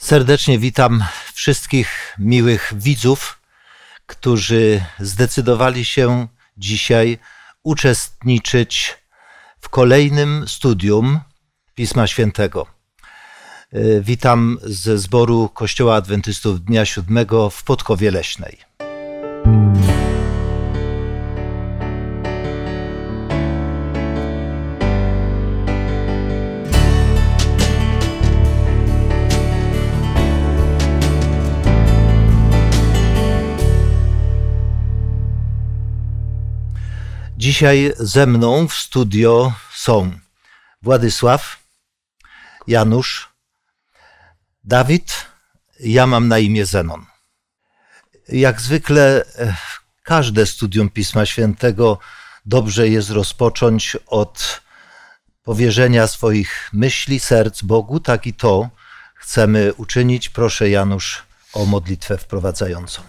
Serdecznie witam wszystkich miłych widzów, którzy zdecydowali się dzisiaj uczestniczyć w kolejnym studium Pisma Świętego. Witam ze zboru Kościoła Adwentystów Dnia Siódmego w Podkowie Leśnej. Dzisiaj ze mną w studio są Władysław, Janusz, Dawid, ja mam na imię Zenon. Jak zwykle e, każde studium Pisma Świętego dobrze jest rozpocząć od powierzenia swoich myśli, serc Bogu, tak i to chcemy uczynić. Proszę Janusz o modlitwę wprowadzającą.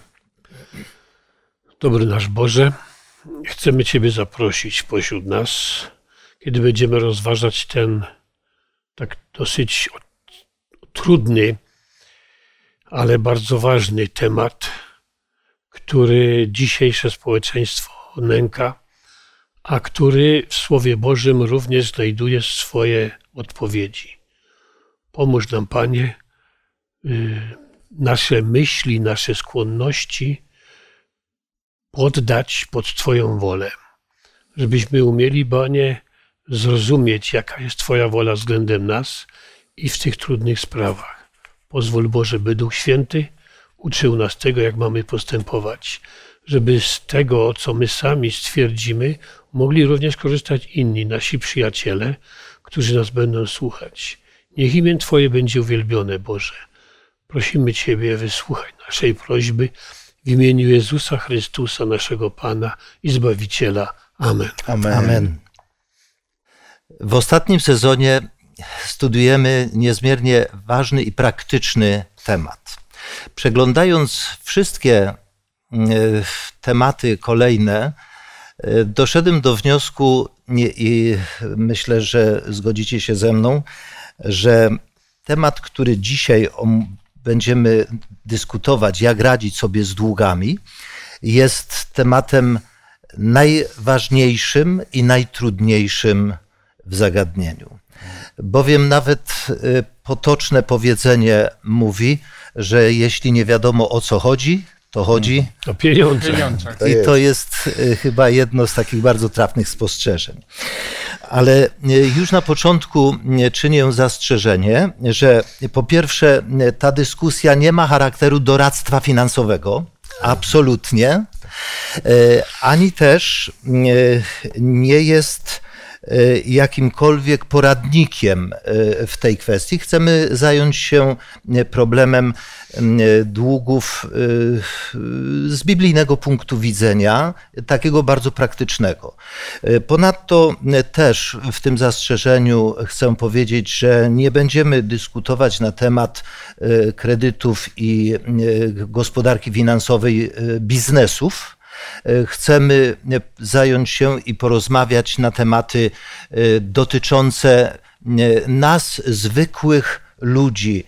Dobry nasz Boże, chcemy Ciebie zaprosić pośród nas, kiedy będziemy rozważać ten tak dosyć trudny, ale bardzo ważny temat, który dzisiejsze społeczeństwo nęka, a który w Słowie Bożym również znajduje swoje odpowiedzi. Pomóż nam, Panie, y, nasze myśli, nasze skłonności poddać pod Twoją wolę, żebyśmy umieli, Panie, zrozumieć, jaka jest Twoja wola względem nas i w tych trudnych sprawach. Pozwól Boże, by Duch Święty uczył nas tego, jak mamy postępować, żeby z tego, co my sami stwierdzimy, mogli również korzystać inni, nasi przyjaciele, którzy nas będą słuchać. Niech imię Twoje będzie uwielbione, Boże. Prosimy Ciebie, wysłuchaj naszej prośby w imieniu Jezusa Chrystusa, naszego Pana i Zbawiciela. Amen. Amen. Amen. W ostatnim sezonie studiujemy niezmiernie ważny i praktyczny temat. Przeglądając wszystkie e, tematy kolejne, e, doszedłem do wniosku, i myślę, że zgodzicie się ze mną, że temat, który dzisiaj będziemy dyskutować, jak radzić sobie z długami, jest tematem najważniejszym i najtrudniejszym w zagadnieniu. Bowiem nawet y, potoczne powiedzenie mówi, że jeśli nie wiadomo o co chodzi, to chodzi mm. o pieniądze. I to jest y, chyba jedno z takich bardzo trafnych spostrzeżeń. Ale y, już na początku czynię zastrzeżenie, że po pierwsze ta dyskusja nie ma charakteru doradztwa finansowego, absolutnie, ani też nie jest jakimkolwiek poradnikiem w tej kwestii. Chcemy zająć się problemem długów z biblijnego punktu widzenia, takiego bardzo praktycznego. Ponadto też w tym zastrzeżeniu chcę powiedzieć, że nie będziemy dyskutować na temat kredytów i gospodarki finansowej biznesów E, chcemy e, zająć się i porozmawiać na tematy e, dotyczące nas, zwykłych ludzi,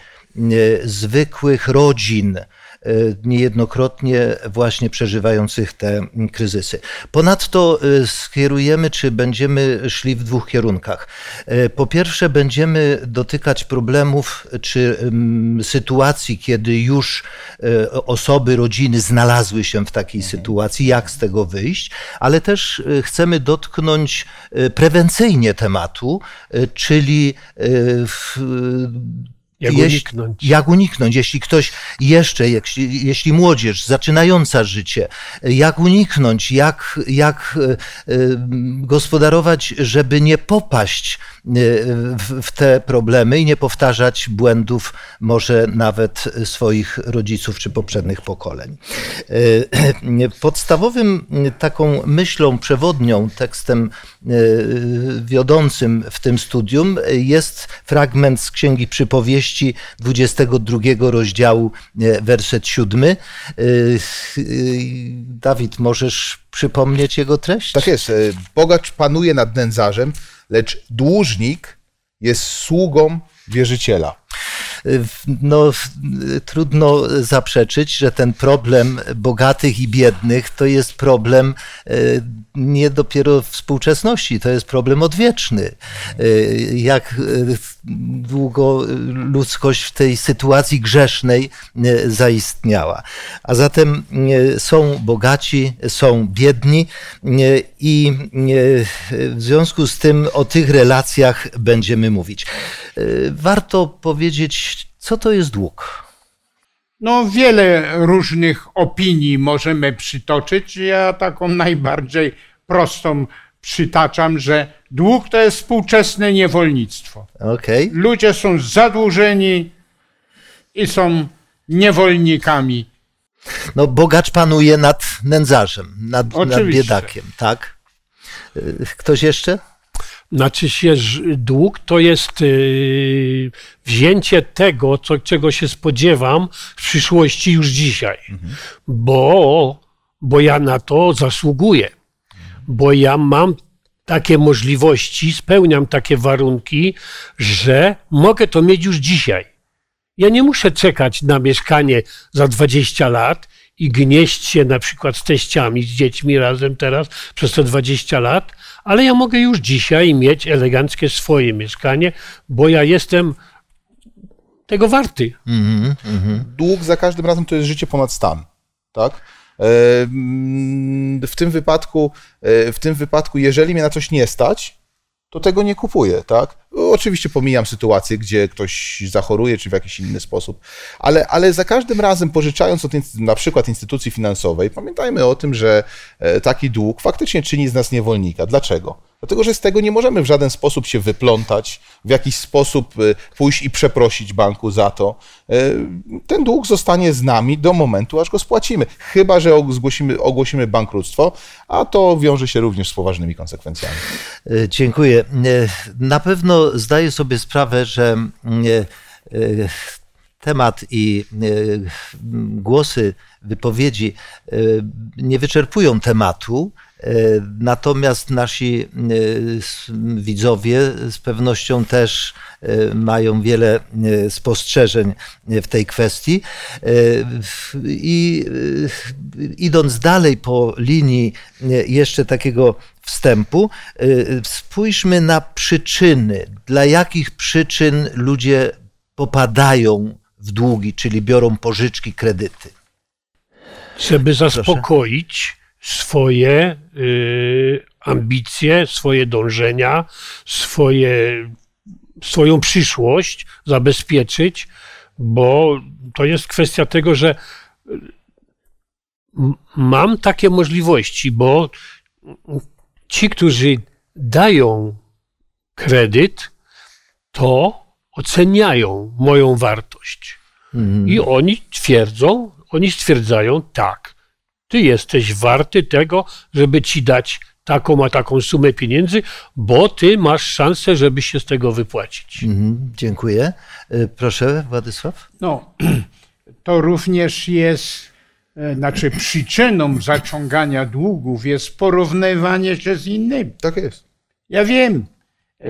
zwykłych rodzin, E, niejednokrotnie właśnie przeżywających te kryzysy. Ponadto e, skierujemy, czy będziemy szli w dwóch kierunkach. E, po pierwsze, będziemy dotykać problemów czy sytuacji, kiedy już osoby, rodziny znalazły się w takiej mhm. sytuacji, jak z tego wyjść, ale też chcemy dotknąć prewencyjnie tematu, czyli jak uniknąć? Jak uniknąć, jeśli ktoś jeszcze, jeśli, jeśli młodzież zaczynająca życie, jak uniknąć, jak, jak e, e, gospodarować, żeby nie popaść e, w te problemy i nie powtarzać błędów może nawet swoich rodziców czy poprzednich pokoleń. Podstawowym taką myślą przewodnią, tekstem wiodącym w tym studium jest fragment z Księgi Przypowieści, powieści 22 rozdziału, e, werset 7. E, Dawid, możesz przypomnieć jego treść? Tak jest. E, bogacz panuje nad nędzarzem, lecz dłużnik jest sługą wierzyciela. no, trudno zaprzeczyć, że ten problem bogatych i biednych to jest problem nie dopiero współczesności, to jest problem odwieczny. Jak długo ludzkość w tej sytuacji grzesznej zaistniała. A zatem są bogaci, są biedni i w związku z tym o tych relacjach będziemy mówić. Warto powiedzieć, co to jest dług. No, wiele różnych opinii możemy przytoczyć. Ja taką najbardziej prostą przytaczam, że dług to jest współczesne niewolnictwo. Okay. Ludzie są zadłużeni i są niewolnikami. No, bogacz panuje nad nędzarzem, nad, nad biedakiem, tak? Ktoś jeszcze? Znaczy się, dług to jest yy, wzięcie tego, co, czego się spodziewam w przyszłości już dzisiaj, mhm. bo, bo ja na to zasługuję, bo ja mam takie możliwości, spełniam takie warunki, że mogę to mieć już dzisiaj. Ja nie muszę czekać na mieszkanie za 20 lat i gnieść się na przykład z teściami, z dziećmi razem teraz przez te 20 lat, ale ja mogę już dzisiaj mieć eleganckie swoje mieszkanie, bo ja jestem tego warty. Mm -hmm. Dług za każdym razem to jest życie ponad stan, tak? W tym wypadku, e, w tym wypadku, jeżeli mnie na coś nie stać, to tego nie kupuję, tak? Oczywiście pomijam sytuację, gdzie ktoś zachoruje, czy w jakiś inny sposób, ale, ale za każdym razem pożyczając od na przykład instytucji finansowej, pamiętajmy o tym, że e, taki dług faktycznie czyni z nas niewolnika. Dlaczego? Dlatego, że z tego nie możemy w żaden sposób się wyplątać, w jakiś sposób e, pójść i przeprosić banku za to. E, ten dług zostanie z nami do momentu, aż go spłacimy. Chyba, że ogłosimy, ogłosimy bankructwo, a to wiąże się również z poważnymi konsekwencjami. Dziękuję. Na pewno zdaję sobie sprawę, że mm, e, e, temat i e, głosy, wypowiedzi nie wyczerpują tematu, Natomiast nasi widzowie z pewnością też mają wiele spostrzeżeń w tej kwestii. I idąc dalej po linii jeszcze takiego wstępu, y, spójrzmy na przyczyny. Dla jakich przyczyn ludzie popadają w długi, czyli biorą pożyczki, kredyty? Żeby zaspokoić Proszę. swoje y, ambicje, swoje dążenia, swoje, swoją przyszłość zabezpieczyć, bo to jest kwestia tego, że mam takie możliwości, bo ci, którzy dają kredyt, to oceniają moją wartość. Mhm. I oni twierdzą, oni stwierdzają, tak, ty jesteś warty tego, żeby ci dać taką a taką sumę pieniędzy, bo ty masz szansę, żeby się z tego wypłacić. Mhm, dziękuję. E, proszę, Władysław. No, to również jest znaczy przyczyną zaciągania długów jest porównywanie się z innymi. Tak jest. Ja wiem, e,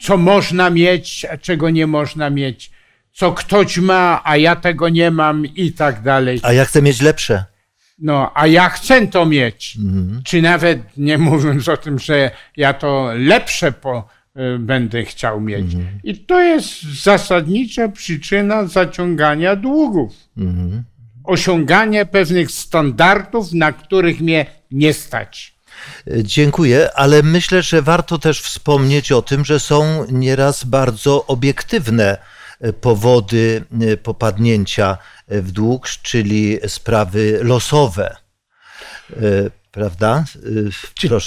co można mieć, a czego nie można mieć, co ktoś ma, a ja tego nie mam i tak dalej. A ja chcę mieć lepsze. No, a ja chcę to mieć. Mhm. Czy nawet nie mówiąc o tym, że ja to lepsze po, e, będę chciał mieć. Mhm. I to jest zasadnicza przyczyna zaciągania długów. Mhm osiąganie pewnych standardów, na których mnie nie stać. Dziękuję, ale myślę, że warto też wspomnieć o tym, że są nieraz bardzo obiektywne powody popadnięcia w dług, czyli sprawy losowe prawda?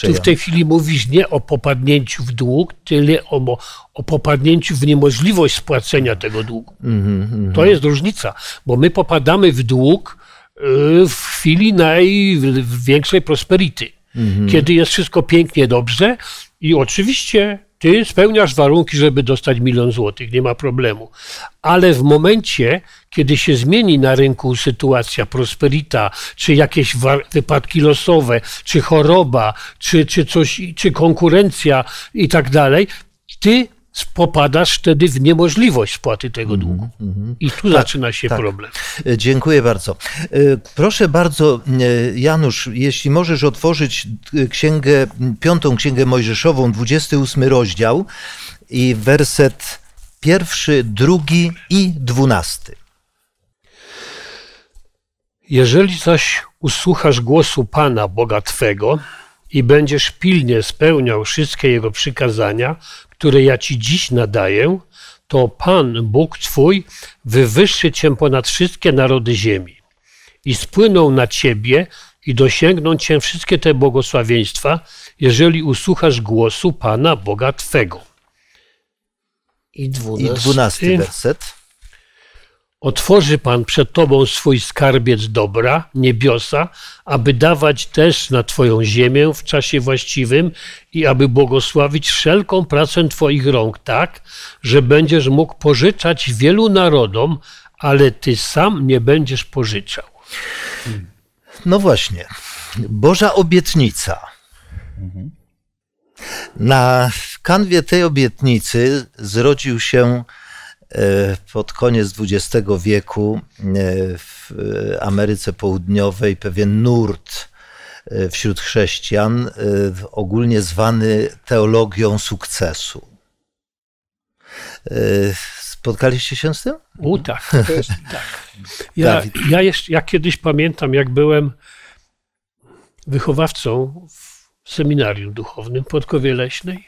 Ty w tej chwili mówisz nie o popadnięciu w dług, tyle o, o popadnięciu w niemożliwość spłacenia tego długu. Mm -hmm. To jest różnica, bo my popadamy w dług y, w chwili największej prosperity, mm -hmm. kiedy jest wszystko pięknie, dobrze i oczywiście ty spełniasz warunki, żeby dostać milion złotych, nie ma problemu. Ale w momencie, kiedy się zmieni na rynku sytuacja, prosperita, czy jakieś wypadki losowe, czy choroba, czy, czy coś, czy konkurencja i tak dalej, ty popadasz wtedy w niemożliwość spłaty tego długu. I tu zaczyna się tak. problem. E, Dziękuję bardzo. E, Proszę bardzo, e, Janusz, jeśli możesz otworzyć księgę, piątą księgę Mojżeszową, 28 rozdział i werset pierwszy, drugi i dwunasty. Jeżeli zaś usłuchasz głosu Pana, Boga Twego, i będziesz pilnie spełniał wszystkie Jego przykazania, które ja Ci dziś nadaję, to Pan, Bóg Twój, wywyższy Cię ponad wszystkie narody ziemi. I spłyną na Ciebie i dosięgną Cię wszystkie te błogosławieństwa, jeżeli usłuchasz głosu Pana, Boga Twego. I I dwunasty. dwunasty werset. Otworzy Pan przed Tobą swój skarbiec dobra, niebiosa, aby dawać też na Twoją ziemię w czasie właściwym i aby błogosławić wszelką pracę Twoich rąk tak, że będziesz mógł pożyczać wielu narodom, ale Ty sam nie będziesz pożyczał. No właśnie, Boża obietnica. Na kanwie tej obietnicy zrodził się pod koniec XX wieku e, w Ameryce Południowej pewien nurt e, wśród chrześcijan, e, ogólnie zwany teologią sukcesu. E, Spotkaliście się z tym? U tak. To jest, Ja, ja, jeszcze, ja kiedyś pamiętam, jak byłem wychowawcą w seminarium duchownym w Podkowie Leśnej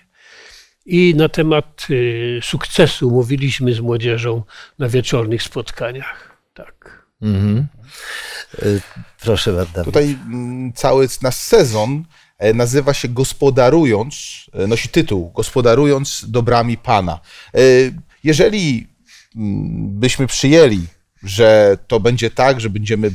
i na temat y, sukcesu mówiliśmy z młodzieżą na wieczornych spotkaniach. Tak. Mhm. E, Proszę bardzo. Tutaj mm, cały nasz sezon e, nazywa się Gospodarując, e, nosi tytuł Gospodarując dobrami Pana. E, Jeżeli mm, byśmy przyjęli, że to będzie tak, że będziemy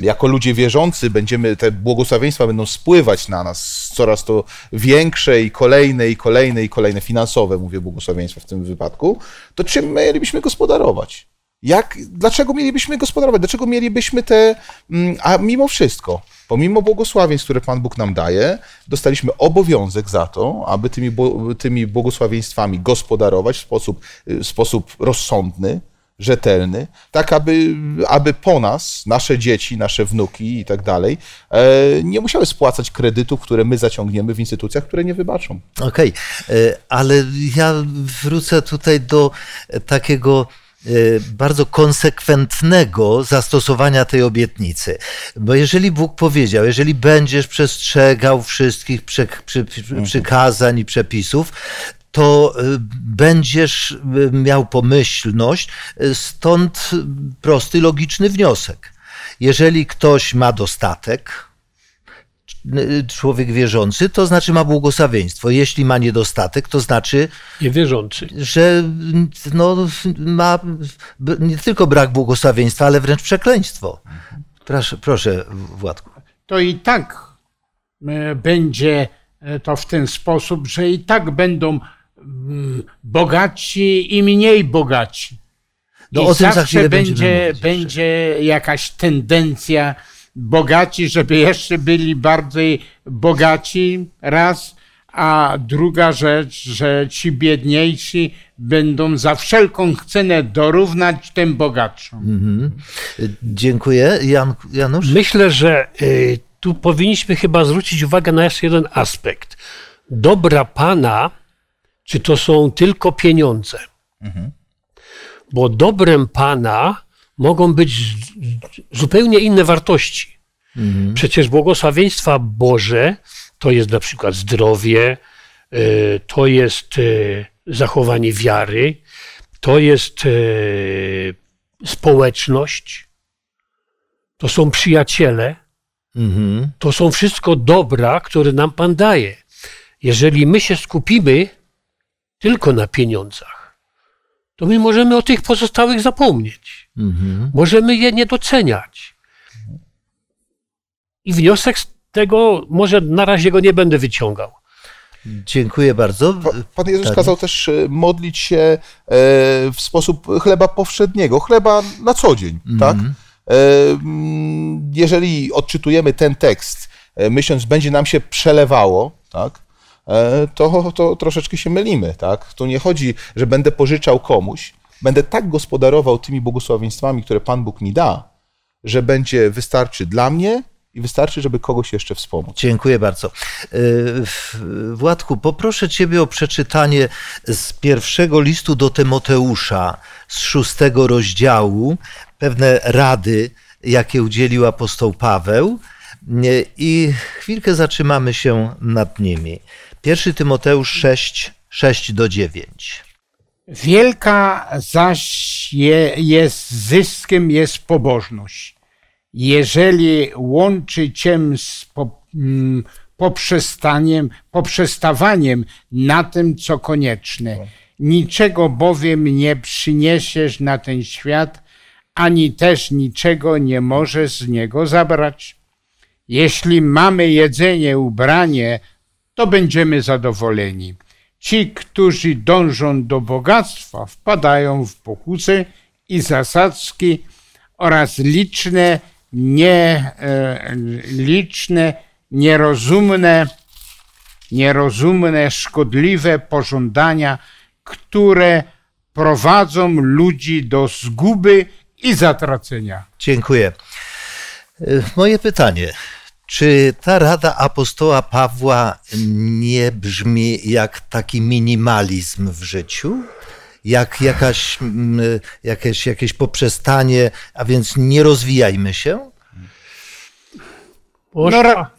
jako ludzie wierzący, będziemy, te błogosławieństwa będą spływać na nas coraz to większe i kolejne, i kolejne, i kolejne finansowe, mówię błogosławieństwa w tym wypadku, to czym mielibyśmy gospodarować? Jak, dlaczego mielibyśmy gospodarować? Dlaczego mielibyśmy te. mm, A mimo wszystko, pomimo błogosławieństw, które Pan Bóg nam daje, dostaliśmy obowiązek za to, aby tymi, tymi błogosławieństwami gospodarować w sposób, w sposób rozsądny, rzetelny, tak aby, aby po nas, nasze dzieci, nasze wnuki i tak dalej, e, nie musiały spłacać kredytów, które my zaciągniemy w instytucjach, które nie wybaczą. Okej, e, ale ja wrócę tutaj do takiego e, bardzo konsekwentnego zastosowania tej obietnicy. Bo jeżeli Bóg powiedział, jeżeli będziesz przestrzegał wszystkich przy, przy, przy, przykazań i przepisów, to e, będziesz e, miał pomyślność, e, stąd prosty, logiczny wniosek. Jeżeli ktoś ma dostatek, człowiek wierzący, to znaczy ma błogosławieństwo. Jeśli ma niedostatek, to znaczy, Niewierzący. że no, ma nie tylko brak błogosławieństwa, ale wręcz przekleństwo. Proszę, proszę Władku. to i tak będzie to w ten sposób, że i tak będą bogaci i mniej bogaci. No, I o tym za zawsze będzie, będzie jakaś tendencja bogaci, żeby jeszcze byli bardziej bogaci, raz, a druga rzecz, że ci biedniejsi będą za wszelką cenę dorównać tym bogatszym. Mhm. Dziękuję. Jan, Janusz? Myślę, że y, tu powinniśmy chyba zwrócić uwagę na jeszcze jeden aspekt. Dobra Pana, czy to są tylko pieniądze? Bo dobrem Pana mogą być zupełnie inne wartości. Przecież błogosławieństwa Boże to jest na przykład zdrowie, y, to jest y, zachowanie wiary, to jest y, społeczność, to są przyjaciele, Mhm. to są wszystko dobra, które nam Pan daje. Jeżeli my się skupimy tylko na pieniądzach, to my możemy o tych pozostałych zapomnieć. Mhm. Możemy je nie doceniać. I wniosek z tego, może na razie go nie będę wyciągał. Dziękuję bardzo. Pa- Pan Jezus Tak. kazał też e, modlić się e, w sposób chleba powszedniego, chleba na co dzień, tak? E, mm, Jeżeli odczytujemy ten tekst, myśląc, będzie nam się przelewało, tak? E, to, to troszeczkę się mylimy. Tak? Tu nie chodzi, że będę pożyczał komuś, będę tak gospodarował tymi błogosławieństwami, które Pan Bóg mi da, że będzie wystarczy dla mnie i wystarczy, żeby kogoś jeszcze wspomóc. Dziękuję bardzo. Y, Władku, poproszę Ciebie o przeczytanie z pierwszego listu do Tymoteusza, z szóstego rozdziału, pewne rady, jakie udzielił apostoł Paweł y, i chwilkę zatrzymamy się nad nimi. Pierwszy Tymoteusz 6, 6 do 9. Wielka zaś je, jest zyskiem jest pobożność. Jeżeli łączy cię z po, mm, poprzestaniem, poprzestawaniem na tym, co konieczne. Niczego bowiem nie przyniesiesz na ten świat, ani też niczego nie możesz z niego zabrać. Jeśli mamy jedzenie, ubranie, to będziemy zadowoleni. Ci, którzy dążą do bogactwa, wpadają w pokusy i zasadzki oraz liczne, nie, e, liczne, nierozumne, nierozumne, szkodliwe pożądania, które prowadzą ludzi do zguby i zatracenia. Dziękuję. Y, Moje pytanie. Czy ta rada apostoła Pawła nie brzmi jak taki minimalizm w życiu? Jak jakaś, mm, jakieś, jakieś poprzestanie, a więc nie rozwijajmy się? Można,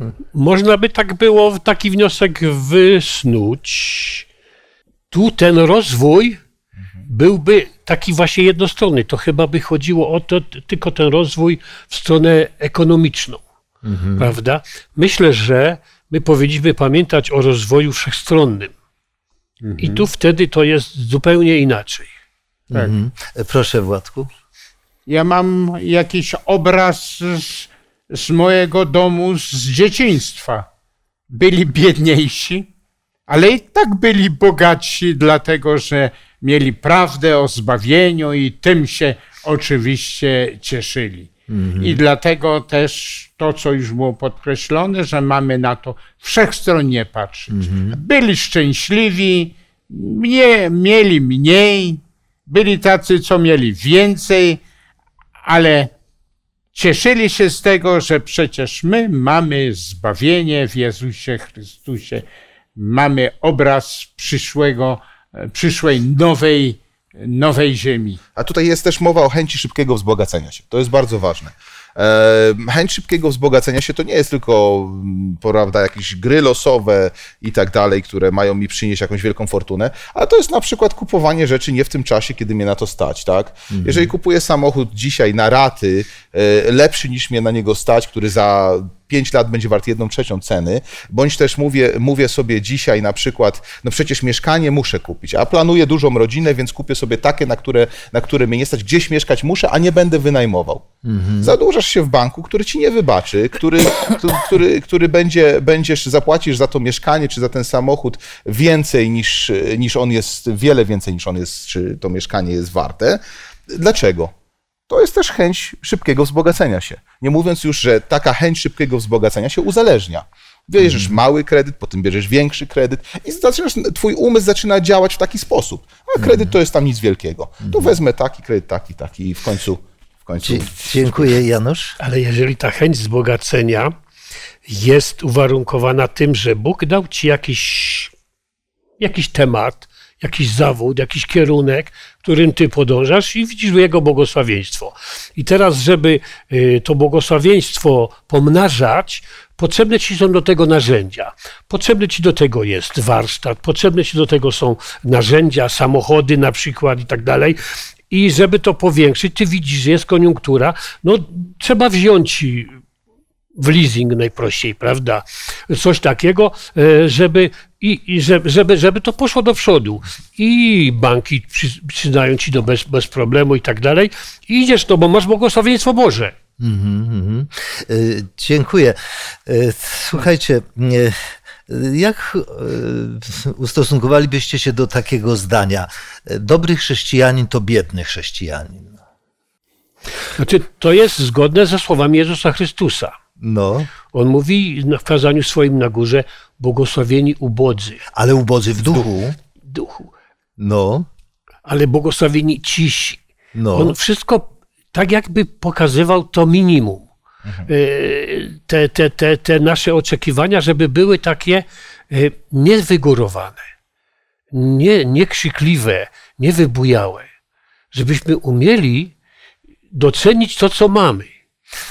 No, można by tak było taki wniosek wysnuć. Tu ten rozwój byłby taki właśnie jednostronny. To chyba by chodziło o to, tylko ten rozwój w stronę ekonomiczną. Prawda? Myślę, że my powinniśmy pamiętać o rozwoju wszechstronnym. I tu wtedy to jest zupełnie inaczej. Tak. Mhm. Proszę, Władku. Ja mam jakiś obraz z, z mojego domu z dzieciństwa. Byli biedniejsi, ale i tak byli bogatsi, dlatego że mieli prawdę o zbawieniu i tym się oczywiście cieszyli. I dlatego też to, co już było podkreślone, że mamy na to wszechstronnie patrzeć. Byli szczęśliwi, mnie, mieli mniej, byli tacy, co mieli więcej, ale cieszyli się z tego, że przecież my mamy zbawienie w Jezusie Chrystusie, mamy obraz przyszłego, przyszłej nowej, nowej ziemi. A tutaj jest też mowa o chęci szybkiego wzbogacenia się. To jest bardzo ważne. E, Chęć szybkiego wzbogacenia się to nie jest tylko, mm, prawda, jakieś gry losowe i tak dalej, które mają mi przynieść jakąś wielką fortunę, ale to jest na przykład kupowanie rzeczy nie w tym czasie, kiedy mnie na to stać, tak? Jeżeli kupuję samochód dzisiaj na raty, e, lepszy niż mnie na niego stać, który za 5 lat będzie wart jedną trzecią ceny, bądź też mówię, mówię sobie dzisiaj na przykład, no przecież mieszkanie muszę kupić, a planuję dużą rodzinę, więc kupię sobie takie, na które, na które mnie nie stać, gdzieś mieszkać muszę, a nie będę wynajmował. Zadłużasz się w banku, który ci nie wybaczy, który, który, który, który będzie, będziesz, zapłacisz za to mieszkanie czy za ten samochód więcej niż, niż on jest, wiele więcej niż on jest, czy to mieszkanie jest warte. Dlaczego? To jest też chęć szybkiego wzbogacenia się. Nie mówiąc już, że taka chęć szybkiego wzbogacenia się uzależnia. Bierzesz mały kredyt, potem bierzesz większy kredyt i zaczynasz, twój umysł zaczyna działać w taki sposób. A kredyt to jest tam nic wielkiego. To wezmę taki kredyt, taki, taki i w końcu, w końcu Dzie- Dziękuję, Janusz. Ale jeżeli ta chęć wzbogacenia jest uwarunkowana tym, że Bóg dał ci jakiś, jakiś temat, jakiś zawód, jakiś kierunek, którym ty podążasz i widzisz jego błogosławieństwo. I teraz, żeby y, to błogosławieństwo pomnażać, potrzebne ci są do tego narzędzia. Potrzebny ci do tego jest warsztat, potrzebne ci do tego są narzędzia, samochody na przykład i tak dalej. I żeby to powiększyć, ty widzisz, że jest koniunktura, no trzeba wziąć w leasing najprościej, prawda? Coś takiego, e, żeby, i, i żeby, żeby, żeby to poszło do przodu. I banki przy, przyznają ci to bez, bez problemu i tak dalej. I idziesz to, bo masz błogosławieństwo Boże. Mhm. Y, Dziękuję. Y, Słuchajcie, jak ustosunkowalibyście się do takiego zdania? Dobry chrześcijanin to biedny chrześcijanin. Znaczy, to jest zgodne ze słowami Jezusa Chrystusa. No, On mówi w kazaniu swoim na górze, błogosławieni ubodzy Ale ubodzy w duchu. duchu, No, ale błogosławieni cisi. no. On wszystko tak jakby pokazywał to minimum. Mhm. E, Te, te, te, te nasze oczekiwania, żeby były takie e, niewygórowane, nie, niekrzykliwe, niewybujałe. Żebyśmy umieli docenić to, co mamy.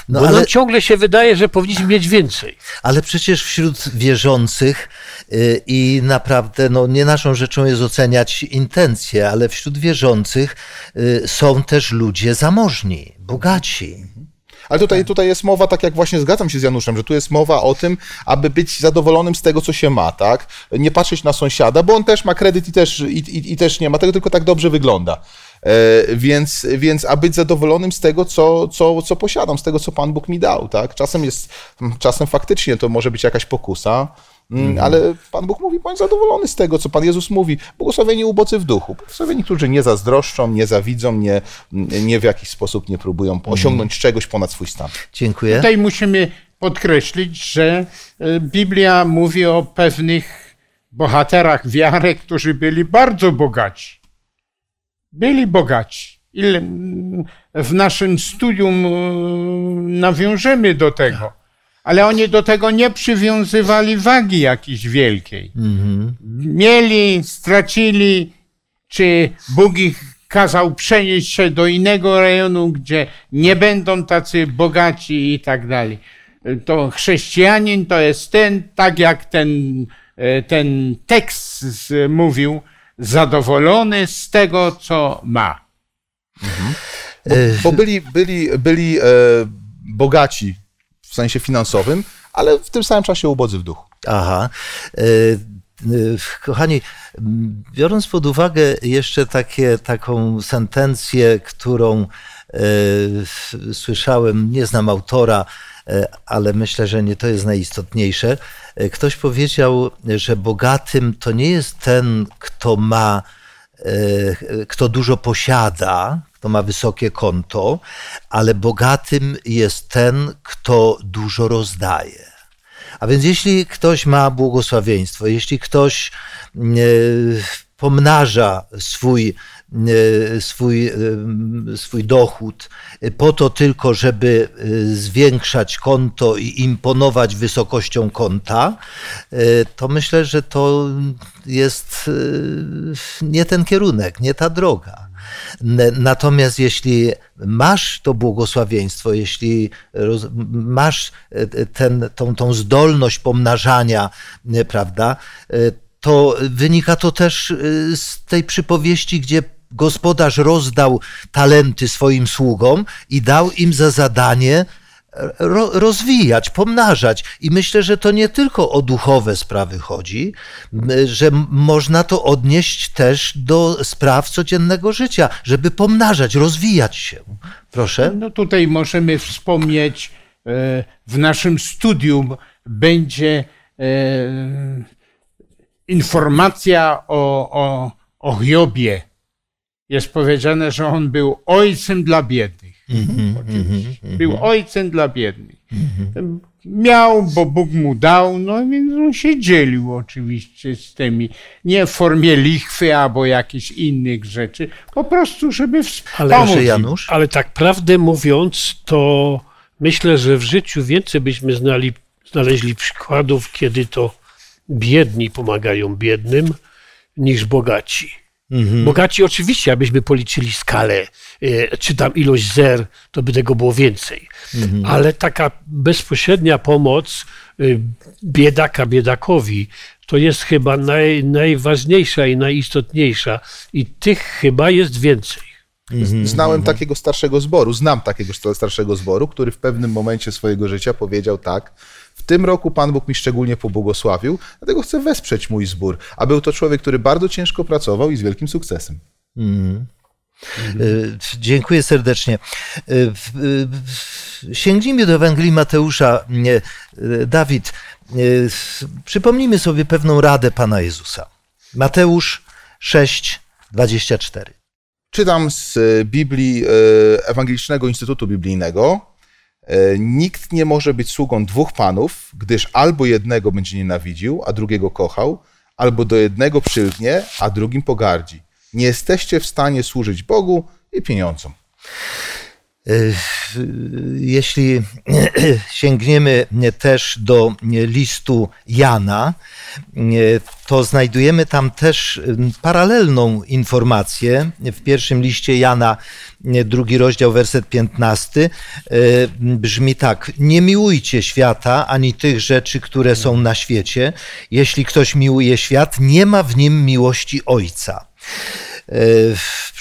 No, Bo ale- nam ciągle się wydaje, że powinniśmy mieć więcej. Ale przecież wśród wierzących y, i naprawdę no, nie naszą rzeczą jest oceniać intencje, ale wśród wierzących y, są też ludzie zamożni, bogaci. Ale tutaj, tutaj jest mowa, tak jak właśnie zgadzam się z Januszem, że tu jest mowa o tym, aby być zadowolonym z tego, co się ma, tak? Nie patrzeć na sąsiada, bo on też ma kredyt i też, i, i, i też nie ma tego, tylko tak dobrze wygląda. E, więc, więc a być zadowolonym z tego, co, co, co posiadam, z tego, co Pan Bóg mi dał, tak? Czasem jest, czasem faktycznie to może być jakaś pokusa, mm, ale Pan Bóg mówi, bądź zadowolony z tego, co Pan Jezus mówi. Błogosławieni ubocy w duchu. Błogosławieni, którzy nie zazdroszczą, nie zawidzą, nie, nie w jakiś sposób nie próbują osiągnąć czegoś ponad swój stan. Dziękuję. Tutaj musimy podkreślić, że e, Biblia mówi o pewnych bohaterach wiary, którzy byli bardzo bogaci. Byli bogaci. Ile mm, w naszym studium e, nawiążemy do tego, ale oni do tego nie przywiązywali wagi jakiejś wielkiej. Mieli, stracili, czy Bóg ich kazał przenieść się do innego rejonu, gdzie nie będą tacy bogaci i tak dalej. To chrześcijanin to jest ten, tak jak ten, e, ten tekst mówił, zadowolony z tego, co ma. Bo byli, byli, byli e, bogaci w sensie finansowym, ale w tym samym czasie ubodzy w duchu. Aha. E, e, Kochani, biorąc pod uwagę jeszcze takie, taką sentencję, którą e, słyszałem, nie znam autora, e, ale myślę, że nie to jest najistotniejsze. E, Ktoś powiedział, że bogatym to nie jest ten, kto ma, e, kto dużo posiada, kto ma wysokie konto, ale bogatym jest ten, kto dużo rozdaje. A więc jeśli ktoś ma błogosławieństwo, jeśli ktoś e, pomnaża swój, swój, e, swój dochód po to tylko, żeby e, zwiększać konto i imponować wysokością konta, e, to myślę, że to jest e, nie ten kierunek, nie ta droga. Natomiast jeśli masz to błogosławieństwo, jeśli roz, masz e, ten, tą, tą zdolność pomnażania, prawda, e, to wynika to też e, z tej przypowieści, gdzie gospodarz rozdał talenty swoim sługom i dał im za zadanie ro, rozwijać, pomnażać. I myślę, że to nie tylko o duchowe sprawy chodzi, że można to odnieść też do spraw codziennego życia, żeby pomnażać, rozwijać się. Proszę. No tutaj możemy wspomnieć, e, w naszym studium będzie e, informacja o, o, o Hiobie. Jest powiedziane, że on był ojcem dla biednych. Oczywiście. Był ojcem dla biednych. Miał, bo Bóg mu dał, no więc on się dzielił oczywiście z tymi. Nie w formie lichwy albo jakichś innych rzeczy, po prostu, żeby wspomóc. Im. Janusz. Ale tak prawdę mówiąc, to myślę, że w życiu więcej byśmy znali, znaleźli przykładów, kiedy to biedni pomagają biednym, niż bogaci. Bogaci oczywiście, abyśmy policzyli skalę, e, czy tam ilość zer, to by tego było więcej. Ale taka bezpośrednia pomoc e, biedaka biedakowi, to jest chyba naj, najważniejsza i najistotniejsza. I tych chyba jest więcej. Znałem takiego starszego zboru, znam takiego sta- starszego zboru, który w pewnym momencie swojego życia powiedział tak, w tym roku Pan Bóg mi szczególnie pobłogosławił, dlatego chcę wesprzeć mój zbór. A był to człowiek, który bardzo ciężko pracował i z wielkim sukcesem. Y, Dziękuję serdecznie. Y, w- Sięgnijmy do Ewangelii Mateusza. Y, Dawid, y, przypomnijmy sobie pewną radę Pana Jezusa. Mateusz 6, 24. Czytam z Biblii Ewangelicznego Instytutu Biblijnego. E, Nikt nie może być sługą dwóch panów, gdyż albo jednego będzie nienawidził, a drugiego kochał, albo do jednego przylgnie, a drugim pogardzi. Nie jesteście w stanie służyć Bogu i pieniądzom. Y, Jeśli sięgniemy też do listu Jana, y, to znajdujemy tam też y, paralelną informację. W pierwszym liście Jana, drugi rozdział, werset 15, y, brzmi tak: Nie miłujcie świata ani tych rzeczy, które są na świecie. Jeśli ktoś miłuje świat, nie ma w nim miłości Ojca.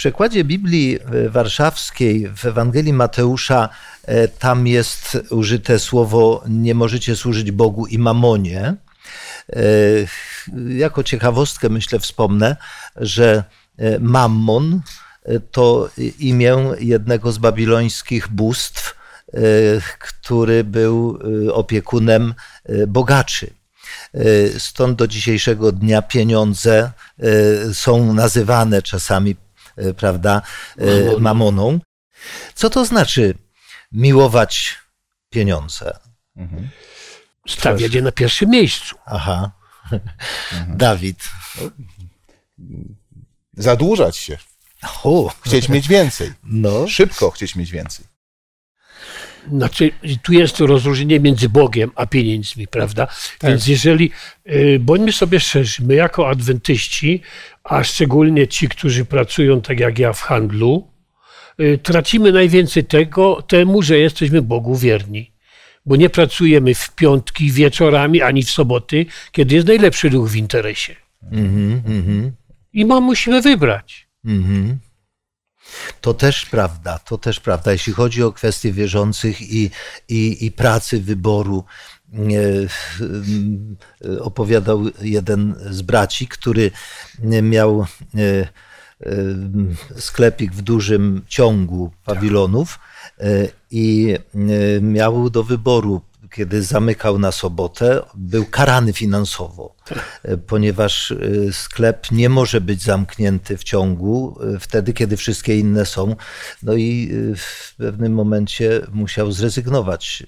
Przekładzie Biblii Warszawskiej w Ewangelii Mateusza e, tam jest użyte słowo nie możecie służyć Bogu i mamonie. E, Jako ciekawostkę myślę wspomnę, że e, Mammon to imię jednego z babilońskich bóstw, który był opiekunem bogaczy. Stąd do dzisiejszego dnia pieniądze są nazywane czasami, prawda, y, mamoną. Co to znaczy miłować pieniądze? Stawiać je na pierwszym miejscu. Aha. Dawid. Zadłużać się, O, chcieć mieć więcej, no. szybko chcieć mieć więcej. Znaczy, tu jest to rozróżnienie między Bogiem a pieniędzmi, prawda? Więc jeżeli, y, bądźmy sobie szczerzy, my jako adwentyści, a szczególnie ci, którzy pracują tak jak ja w handlu, y, tracimy najwięcej tego, temu, że jesteśmy Bogu wierni. Bo nie pracujemy w piątki wieczorami, ani w soboty, kiedy jest najlepszy ruch w interesie. Mhm, mhm, I ma, musimy wybrać. mhm. To też prawda, to też prawda. Jeśli chodzi o kwestie wierzących i, i, i pracy wyboru, mm, opowiadał jeden z braci, który miał e, e, sklepik w dużym ciągu pawilonów e, i e, miał do wyboru, kiedy zamykał na sobotę, był karany finansowo, ponieważ e, sklep nie może być zamknięty w ciągu e, wtedy, kiedy wszystkie inne są. No i e, w pewnym momencie musiał zrezygnować,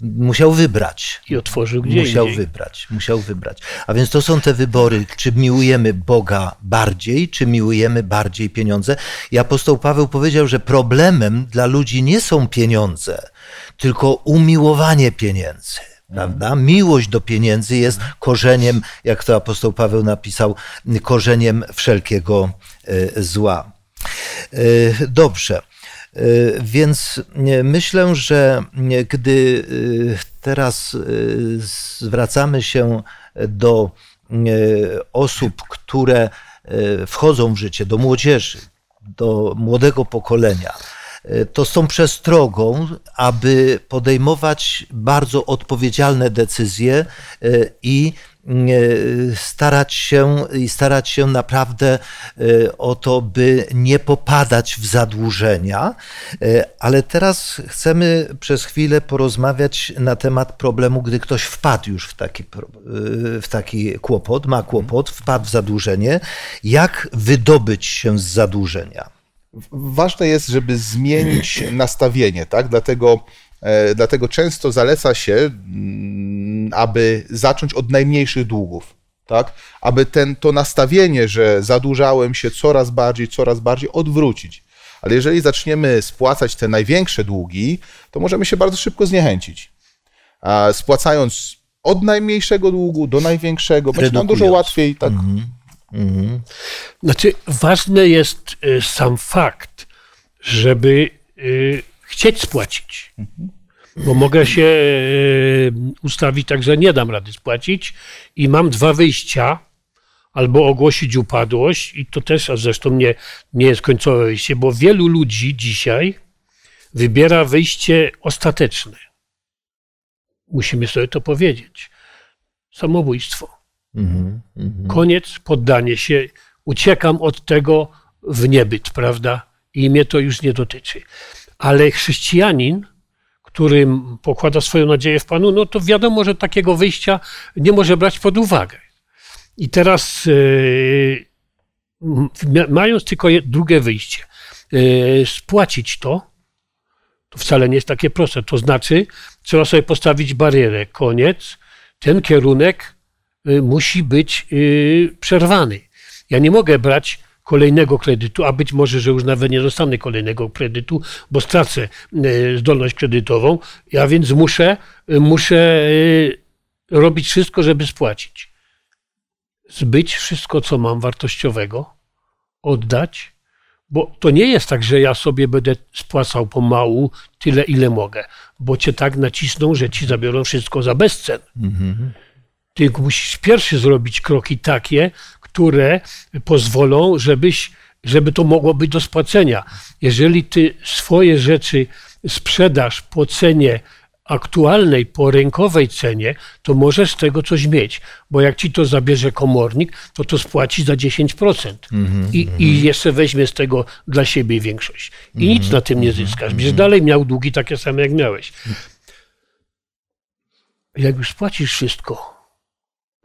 musiał wybrać. I otworzył gdzie Musiał indziej. wybrać, musiał wybrać. A więc to są te wybory, czy miłujemy Boga bardziej, czy miłujemy bardziej pieniądze. I apostoł Paweł powiedział, że problemem dla ludzi nie są pieniądze, tylko umiłowanie pieniędzy. Prawda? Miłość do pieniędzy jest korzeniem, jak to apostoł Paweł napisał, korzeniem wszelkiego e, zła. E, Dobrze. E, Więc myślę, że gdy teraz zwracamy się do osób, które wchodzą w życie, do młodzieży, do młodego pokolenia, to z tą przestrogą, aby podejmować bardzo odpowiedzialne decyzje e, i e, starać się i starać się naprawdę e, o to, by nie popadać w zadłużenia. Ale teraz chcemy przez chwilę porozmawiać na temat problemu, gdy ktoś wpadł już w taki, w taki kłopot, ma kłopot, wpadł w zadłużenie. Jak wydobyć się z zadłużenia? Ważne jest, żeby zmienić nastawienie, tak? Dlatego, e, dlatego często zaleca się, mm, aby zacząć od najmniejszych długów, tak? Aby ten, to nastawienie, że zadłużałem się coraz bardziej, coraz bardziej odwrócić. Ale jeżeli zaczniemy spłacać te największe długi, to możemy się bardzo szybko zniechęcić. A spłacając od najmniejszego długu do największego, będzie nam dużo łatwiej tak Znaczy, ważny jest y, sam fakt, żeby y, chcieć spłacić. Bo mogę się y, ustawić tak, że nie dam rady spłacić i mam dwa wyjścia. Albo ogłosić upadłość, i to też, a zresztą nie, nie jest końcowe wyjście, bo wielu ludzi dzisiaj wybiera wyjście ostateczne. Musimy sobie to powiedzieć. Samobójstwo. Mhm, mhm. Koniec, poddanie się, uciekam od tego w niebyt, prawda? I mnie to już nie dotyczy. Ale chrześcijanin, który pokłada swoją nadzieję w Panu, no to wiadomo, że takiego wyjścia nie może brać pod uwagę. I teraz, m- mając tylko drugie wyjście, yy, spłacić to, wcale nie jest takie proste. To znaczy, trzeba sobie postawić barierę. Koniec. Ten kierunek musi być y, przerwany. Ja nie mogę brać kolejnego kredytu, a być może, że już nawet nie dostanę kolejnego kredytu, bo stracę y, zdolność kredytową, ja więc muszę, muszę robić wszystko, żeby spłacić. Zbyć wszystko, co mam wartościowego, oddać, bo to nie jest tak, że ja sobie będę spłacał pomału tyle, ile mogę, bo cię tak nacisną, że ci zabiorą wszystko za bezcen. Mhm. Ty musisz pierwszy zrobić kroki takie, które pozwolą, żebyś, żeby to mogło być do spłacenia. Jeżeli ty swoje rzeczy sprzedasz po cenie aktualnej, po rynkowej cenie, to możesz z tego coś mieć, bo jak ci to zabierze komornik, to to spłaci za 10% mm-hmm, I, mm-hmm. i jeszcze weźmie z tego dla siebie większość. I mm-hmm, nic na tym nie zyskasz. Będziesz dalej miał długi takie same, jak miałeś. Jak już spłacisz wszystko,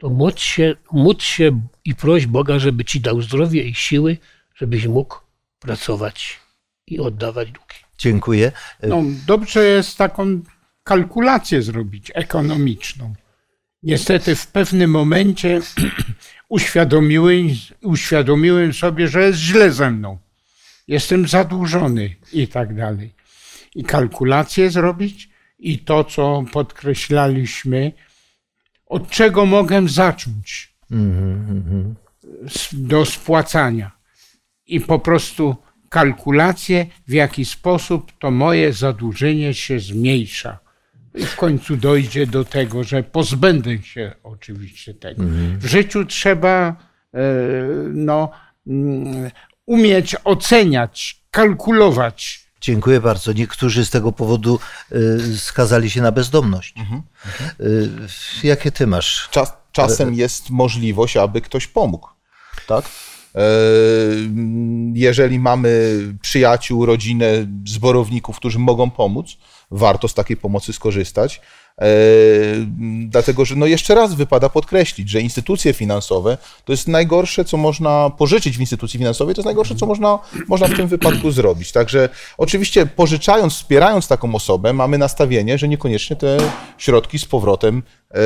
to módl się, módl się i proś Boga, żeby ci dał zdrowie i siły, żebyś mógł pracować i oddawać długi. Dziękuję. No, dobrze jest taką kalkulację zrobić ekonomiczną. Niestety w pewnym momencie uświadomiłem, uświadomiłem sobie, że jest źle ze mną. Jestem zadłużony i tak dalej. I kalkulację zrobić i to, co podkreślaliśmy, od czego mogę zacząć do spłacania. I po prostu kalkulację, w jaki sposób to moje zadłużenie się zmniejsza i w końcu dojdzie do tego, że pozbędę się oczywiście tego. Mhm. W życiu trzeba e, no, mm, umieć oceniać, kalkulować. Dziękuję bardzo. Niektórzy z tego powodu e, skazali się na bezdomność. Mhm. E, jakie ty masz? Czas, czasem jest możliwość, aby ktoś pomógł. Tak? Jeżeli mamy przyjaciół, rodzinę, zborowników, którzy mogą pomóc, warto z takiej pomocy skorzystać. E, dlatego, że no jeszcze raz wypada podkreślić, że instytucje finansowe to jest najgorsze, co można pożyczyć w instytucji finansowej, to jest najgorsze, co można, można w tym wypadku zrobić. Także oczywiście pożyczając, wspierając taką osobę, mamy nastawienie, że niekoniecznie te środki z powrotem, e, e,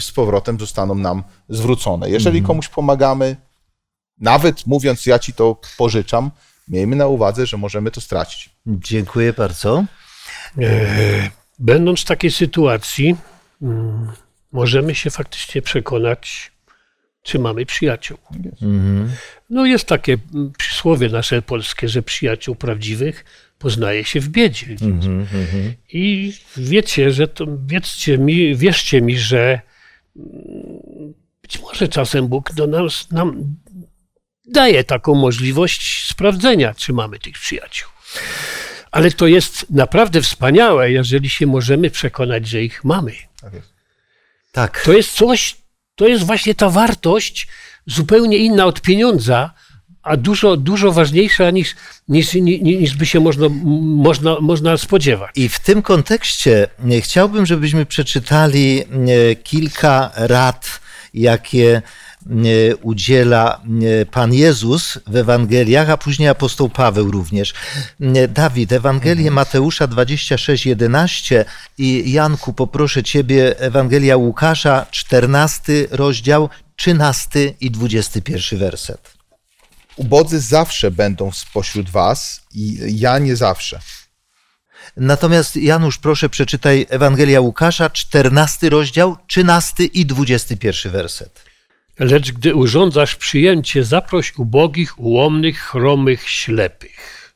z powrotem zostaną nam zwrócone. Jeżeli mhm. komuś pomagamy, nawet mówiąc, ja ci to pożyczam, miejmy na uwadze, że możemy to stracić. Dziękuję bardzo. Będąc w takiej sytuacji, mm, możemy się faktycznie przekonać, czy mamy przyjaciół. Mhm. No jest takie mm, przysłowie nasze polskie, że przyjaciół prawdziwych poznaje się w biedzie. Mhm, mhm. I wiecie, że to, wiedzcie mi, wierzcie mi, że mm, być może czasem Bóg do nas, nam daje taką możliwość sprawdzenia, czy mamy tych przyjaciół. Ale to jest naprawdę wspaniałe, jeżeli się możemy przekonać, że ich mamy. Tak. Jest. tak. To jest coś, to jest właśnie ta wartość zupełnie inna od pieniądza, a dużo, dużo ważniejsza niż, niż, niż by się można, można, można spodziewać. I w tym kontekście e, chciałbym, żebyśmy przeczytali e, kilka rad, jakie udziela e, Pan Jezus w Ewangeliach, a później apostoł Paweł również. E, Dawid, Ewangelię mhm. Mateusza 26, 11 i Janku, poproszę Ciebie, Ewangelia Łukasza, 14 rozdział, 13 i 21 werset. Ubodzy zawsze będą spośród was i ja nie zawsze. Natomiast Janusz, proszę przeczytaj Ewangelia Łukasza, 14 rozdział, 13 i 21 werset. Lecz gdy urządzasz przyjęcie, zaproś ubogich, ułomnych, chromych, ślepych.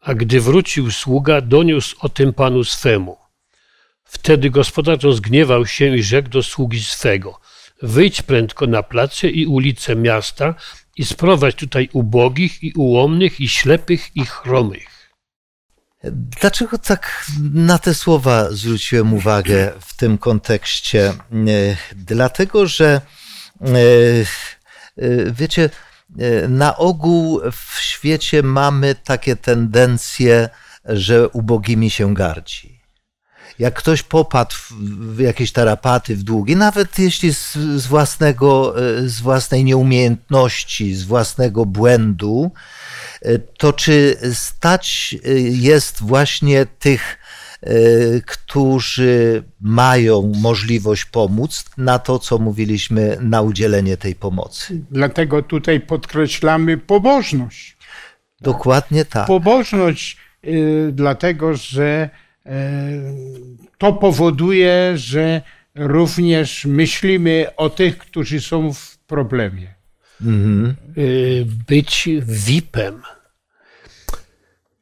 A gdy wrócił sługa, doniósł o tym panu swemu. Wtedy gospodarz rozgniewał się i rzekł do sługi swego: Wyjdź prędko na place i ulice miasta i sprowadź tutaj ubogich i ułomnych i ślepych i chromych. Dlaczego tak na te słowa zwróciłem uwagę w tym kontekście? Dlatego, że wiecie, e, na ogół w świecie mamy takie tendencje, że ubogimi się gardzi. Jak ktoś popadł w jakieś tarapaty, w długi, nawet jeśli z, z, własnego, z własnej nieumiejętności, z własnego błędu, to czy stać jest właśnie tych, którzy mają możliwość pomóc na to, co mówiliśmy, na udzielenie tej pomocy? Dlatego tutaj podkreślamy pobożność. Dokładnie tak. Pobożność, y, dlatego że y, to powoduje, że również myślimy o tych, którzy są w problemie. Mhm. Być VIP-em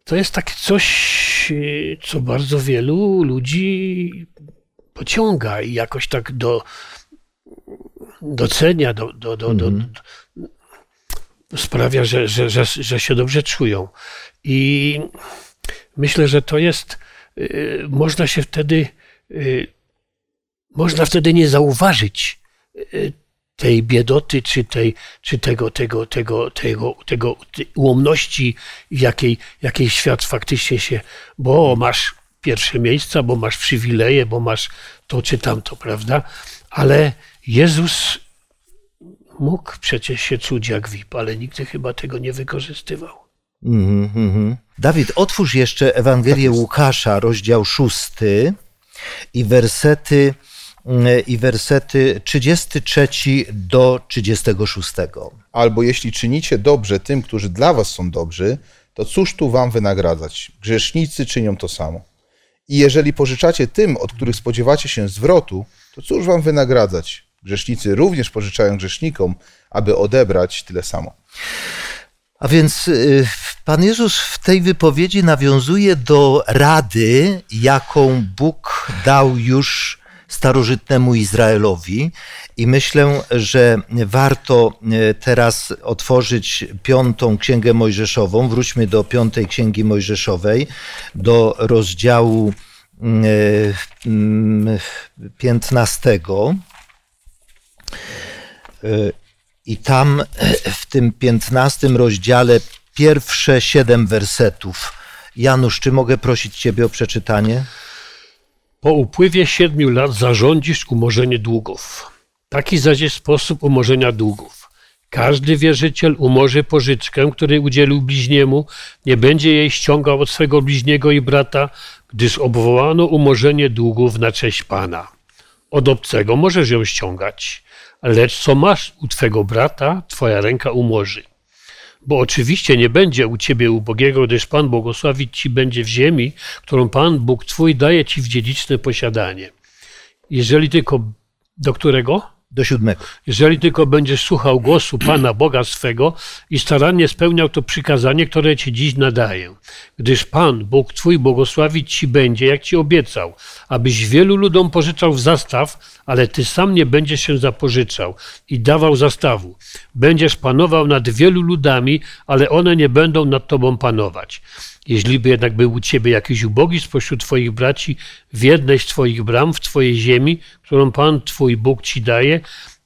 to jest takie coś, y, co bardzo wielu ludzi pociąga i jakoś tak do, docenia, do, do, do, do, mhm. sprawia, że, że, że, że się dobrze czują. I myślę, że to jest, y, można się wtedy, y, można wtedy nie zauważyć tej biedoty, czy, tej, czy tego, tego, tego, tego, tego ułomności, jakiej, jakiej świat faktycznie się, bo masz pierwsze miejsca, bo masz przywileje, bo masz to czy tamto, prawda? Ale Jezus mógł przecież się czuć jak VIP, ale nigdy chyba tego nie wykorzystywał. Mm -hmm. Dawid, otwórz jeszcze Ewangelię tak Łukasza, rozdział szósty i wersety i wersety 33 do 36. Albo jeśli czynicie dobrze tym, którzy dla was są dobrzy, to cóż tu wam wynagradzać? Grzesznicy czynią to samo. I jeżeli pożyczacie tym, od których spodziewacie się zwrotu, to cóż wam wynagradzać? Grzesznicy również pożyczają grzesznikom, aby odebrać tyle samo. A więc y, Pan Jezus w tej wypowiedzi nawiązuje do rady, jaką Bóg dał już starożytnemu Izraelowi. I myślę, że warto e, teraz otworzyć piątą księgę Mojżeszową. Wróćmy do piątej księgi Mojżeszowej, do rozdziału e, piętnastego. E, I tam w tym piętnastym rozdziale pierwsze siedem wersetów. Janusz, czy mogę prosić Ciebie o przeczytanie? Po upływie siedmiu lat zarządzisz umorzenie długów. Taki zaś jest sposób umorzenia długów. Każdy wierzyciel umorzy pożyczkę, której udzielił bliźniemu, nie będzie jej ściągał od swego bliźniego i brata, gdyż obwołano umorzenie długów na cześć Pana. Od obcego możesz ją ściągać, lecz co masz u twego brata, twoja ręka umorzy. Bo oczywiście nie będzie u ciebie ubogiego, gdyż Pan błogosławić ci będzie w ziemi, którą Pan Bóg twój daje ci w dziedziczne posiadanie. Jeżeli tylko do którego? Do siódmego. Jeżeli tylko będziesz słuchał głosu Pana Boga swego i starannie spełniał to przykazanie, które ci dziś nadaję. Gdyż Pan, Bóg Twój, błogosławić Ci będzie, jak Ci obiecał, abyś wielu ludom pożyczał w zastaw, ale Ty sam nie będziesz się zapożyczał i dawał zastawu. Będziesz panował nad wielu ludami, ale one nie będą nad Tobą panować. Jeśliby jednak był u ciebie jakiś ubogi spośród twoich braci w jednej z twoich bram, w twojej ziemi, którą Pan twój Bóg ci daje,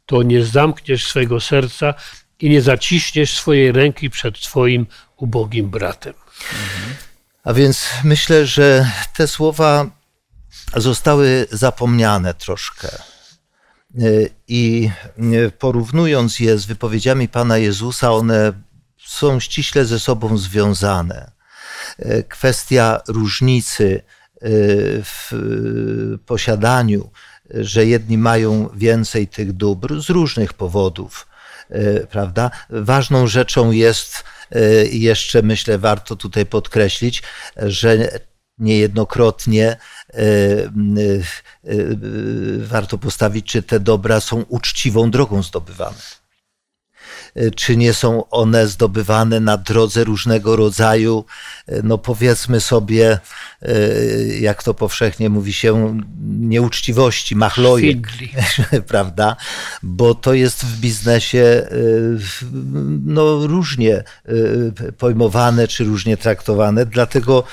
to nie zamkniesz swego serca i nie zaciśniesz swojej ręki przed twoim ubogim bratem. A więc myślę, że te słowa zostały zapomniane troszkę. I porównując je z wypowiedziami Pana Jezusa, one są ściśle ze sobą związane. Kwestia różnicy e, w posiadaniu, że jedni mają więcej tych dóbr z różnych powodów, e, prawda? Ważną rzeczą jest jeszcze, myślę, warto tutaj podkreślić, że niejednokrotnie warto postawić, czy te dobra są uczciwą drogą zdobywane. E, czy nie są one zdobywane na drodze różnego rodzaju, e, no powiedzmy sobie, e, jak to powszechnie mówi się, nieuczciwości, machlojek, prawda? Bo to jest w biznesie no, różnie pojmowane czy różnie traktowane, dlatego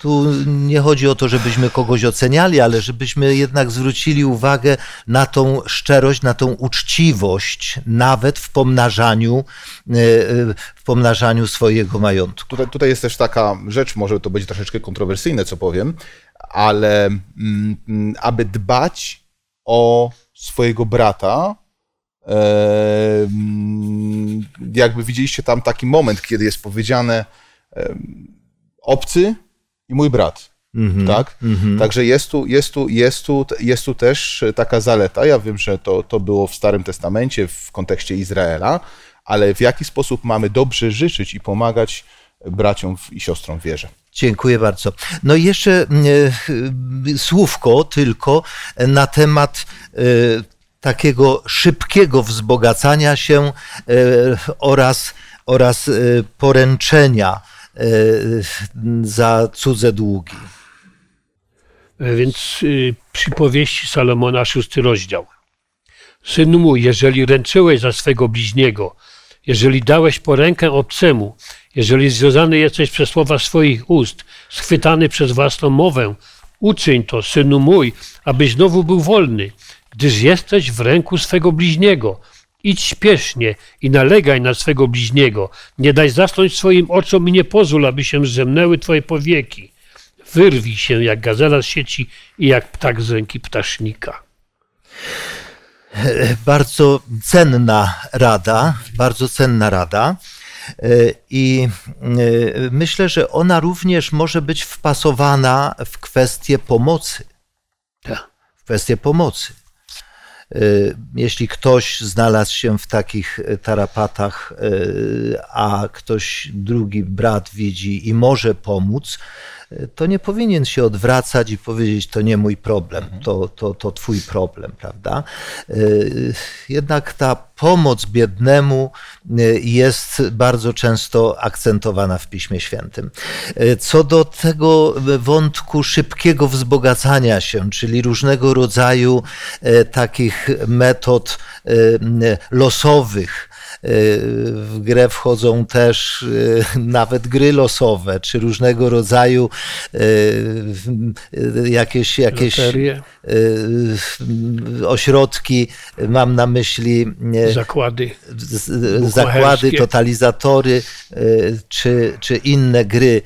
tu nie chodzi o to, żebyśmy kogoś oceniali, ale żebyśmy jednak zwrócili uwagę na tą szczerość, na tą uczciwość, nawet w pomnażaniu, e, e, w pomnażaniu swojego majątku. Tutaj, tutaj jest też taka rzecz, może to będzie troszeczkę kontrowersyjne, co powiem, ale mm, aby dbać o swojego brata, jakby widzieliście tam taki moment, kiedy jest powiedziane obcy i mój brat. Tak? Także jest tu, jest, tu, jest, tu, jest tu też taka zaleta. Ja wiem, że to, to było w Starym Testamencie w kontekście Izraela, ale w jaki sposób mamy dobrze życzyć i pomagać braciom i siostrom w wierze. Dziękuję bardzo. No i jeszcze e, słówko tylko na temat e, takiego szybkiego wzbogacania się e, oraz, oraz e, poręczenia e, za cudze długi. E, Więc y, przypowieści Salomona, szósty rozdział. Synu mój, jeżeli ręczyłeś za swego bliźniego, jeżeli dałeś porękę obcemu, jeżeli związany jesteś przez słowa swoich ust, schwytany przez własną mowę, uczyń to, synu mój, abyś znowu był wolny, gdyż jesteś w ręku swego bliźniego. Idź śpiesznie i nalegaj na swego bliźniego. Nie daj zasnąć swoim oczom i nie pozwól, aby się zdrzemnęły twoje powieki. Wyrwij się jak gazela z sieci i jak ptak z ręki ptasznika. bardzo cenna rada, bardzo cenna rada. E, I e, myślę, że ona również może być wpasowana w kwestię pomocy. Tak. W kwestię pomocy. E, Jeśli ktoś znalazł się w takich e, tarapatach, e, a ktoś drugi brat widzi i może pomóc, to nie powinien się odwracać i powiedzieć, to nie mój problem, to, to, to twój problem, prawda? E, Jednak ta pomoc biednemu e, jest bardzo często akcentowana w Piśmie Świętym. E, Co do tego wątku szybkiego wzbogacania się, czyli różnego rodzaju takich metod losowych, w grę wchodzą też e, nawet gry losowe, czy różnego rodzaju e, jakieś, jakieś Loterie, ośrodki, mam na myśli zakłady. zakłady, totalizatory czy, czy inne gry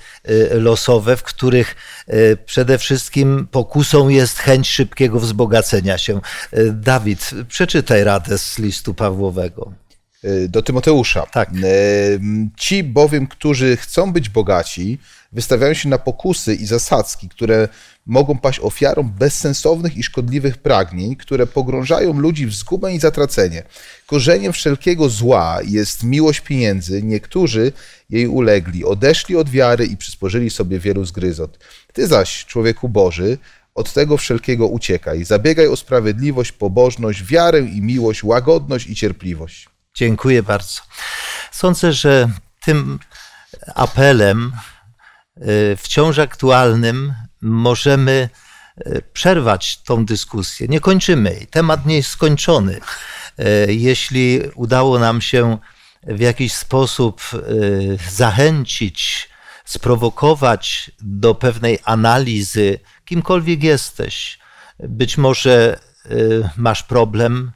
losowe, w których przede wszystkim pokusą jest chęć szybkiego wzbogacenia się. Dawid, przeczytaj radę z listu Pawłowego. Y, do Tymoteusza. Tak. Em, Ci bowiem, którzy chcą być bogaci, wystawiają się na pokusy i zasadzki, które mogą paść ofiarą bezsensownych i szkodliwych pragnień, które pogrążają ludzi w zgubę i zatracenie. Korzeniem wszelkiego zła jest miłość pieniędzy. Niektórzy jej ulegli, odeszli od wiary i przysporzyli sobie wielu zgryzot. Ty zaś, człowieku Boży, od tego wszelkiego uciekaj. Zabiegaj o sprawiedliwość, pobożność, wiarę i miłość, łagodność i cierpliwość. Dziękuję bardzo. Sądzę, że tym apelem y, wciąż aktualnym możemy y, przerwać tą dyskusję. Nie kończymy jej. Temat nie jest skończony. Y, Jeśli udało nam się w jakiś sposób zachęcić, sprowokować do pewnej analizy, kimkolwiek jesteś, być może masz problem,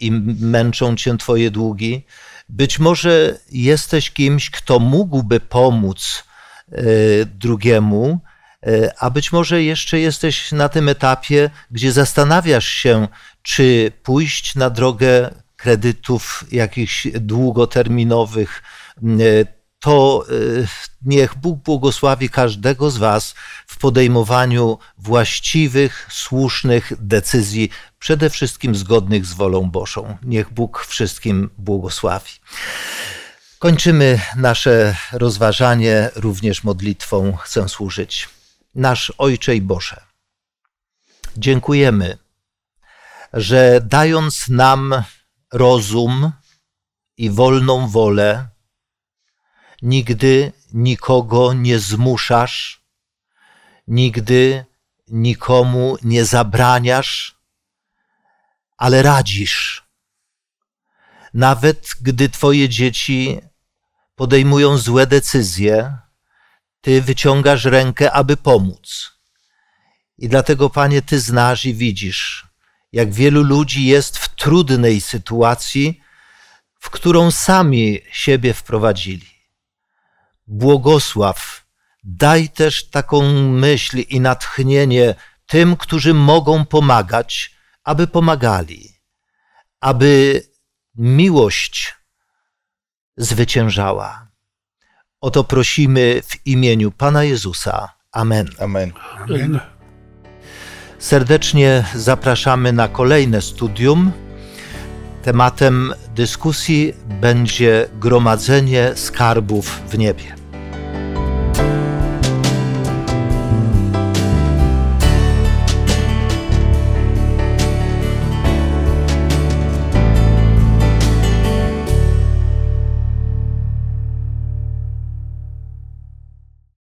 i męczą cię twoje długi. Być może jesteś kimś, kto mógłby pomóc y, drugiemu, y, a być może jeszcze jesteś na tym etapie, gdzie zastanawiasz się, czy pójść na drogę kredytów jakichś długoterminowych, y, to y, niech Bóg błogosławi każdego z Was w podejmowaniu właściwych, słusznych decyzji, przede wszystkim zgodnych z wolą Bożą. Niech Bóg wszystkim błogosławi. Kończymy nasze rozważanie również modlitwą. Chcę służyć. Nasz Ojcze i Boże, dziękujemy, że dając nam rozum i wolną wolę, nigdy nikogo nie zmuszasz, nigdy nikomu nie zabraniasz, ale radzisz. Nawet gdy Twoje dzieci podejmują złe decyzje, Ty wyciągasz rękę, aby pomóc. I dlatego, Panie, Ty znasz i widzisz, jak wielu ludzi jest w trudnej sytuacji, w którą sami siebie wprowadzili. Błogosław, daj też taką myśl i natchnienie tym, którzy mogą pomagać, aby pomagali, aby miłość zwyciężała. O to prosimy w imieniu Pana Jezusa. Amen. Amen. Amen. Serdecznie zapraszamy na kolejne studium. Tematem dyskusji będzie gromadzenie skarbów w niebie.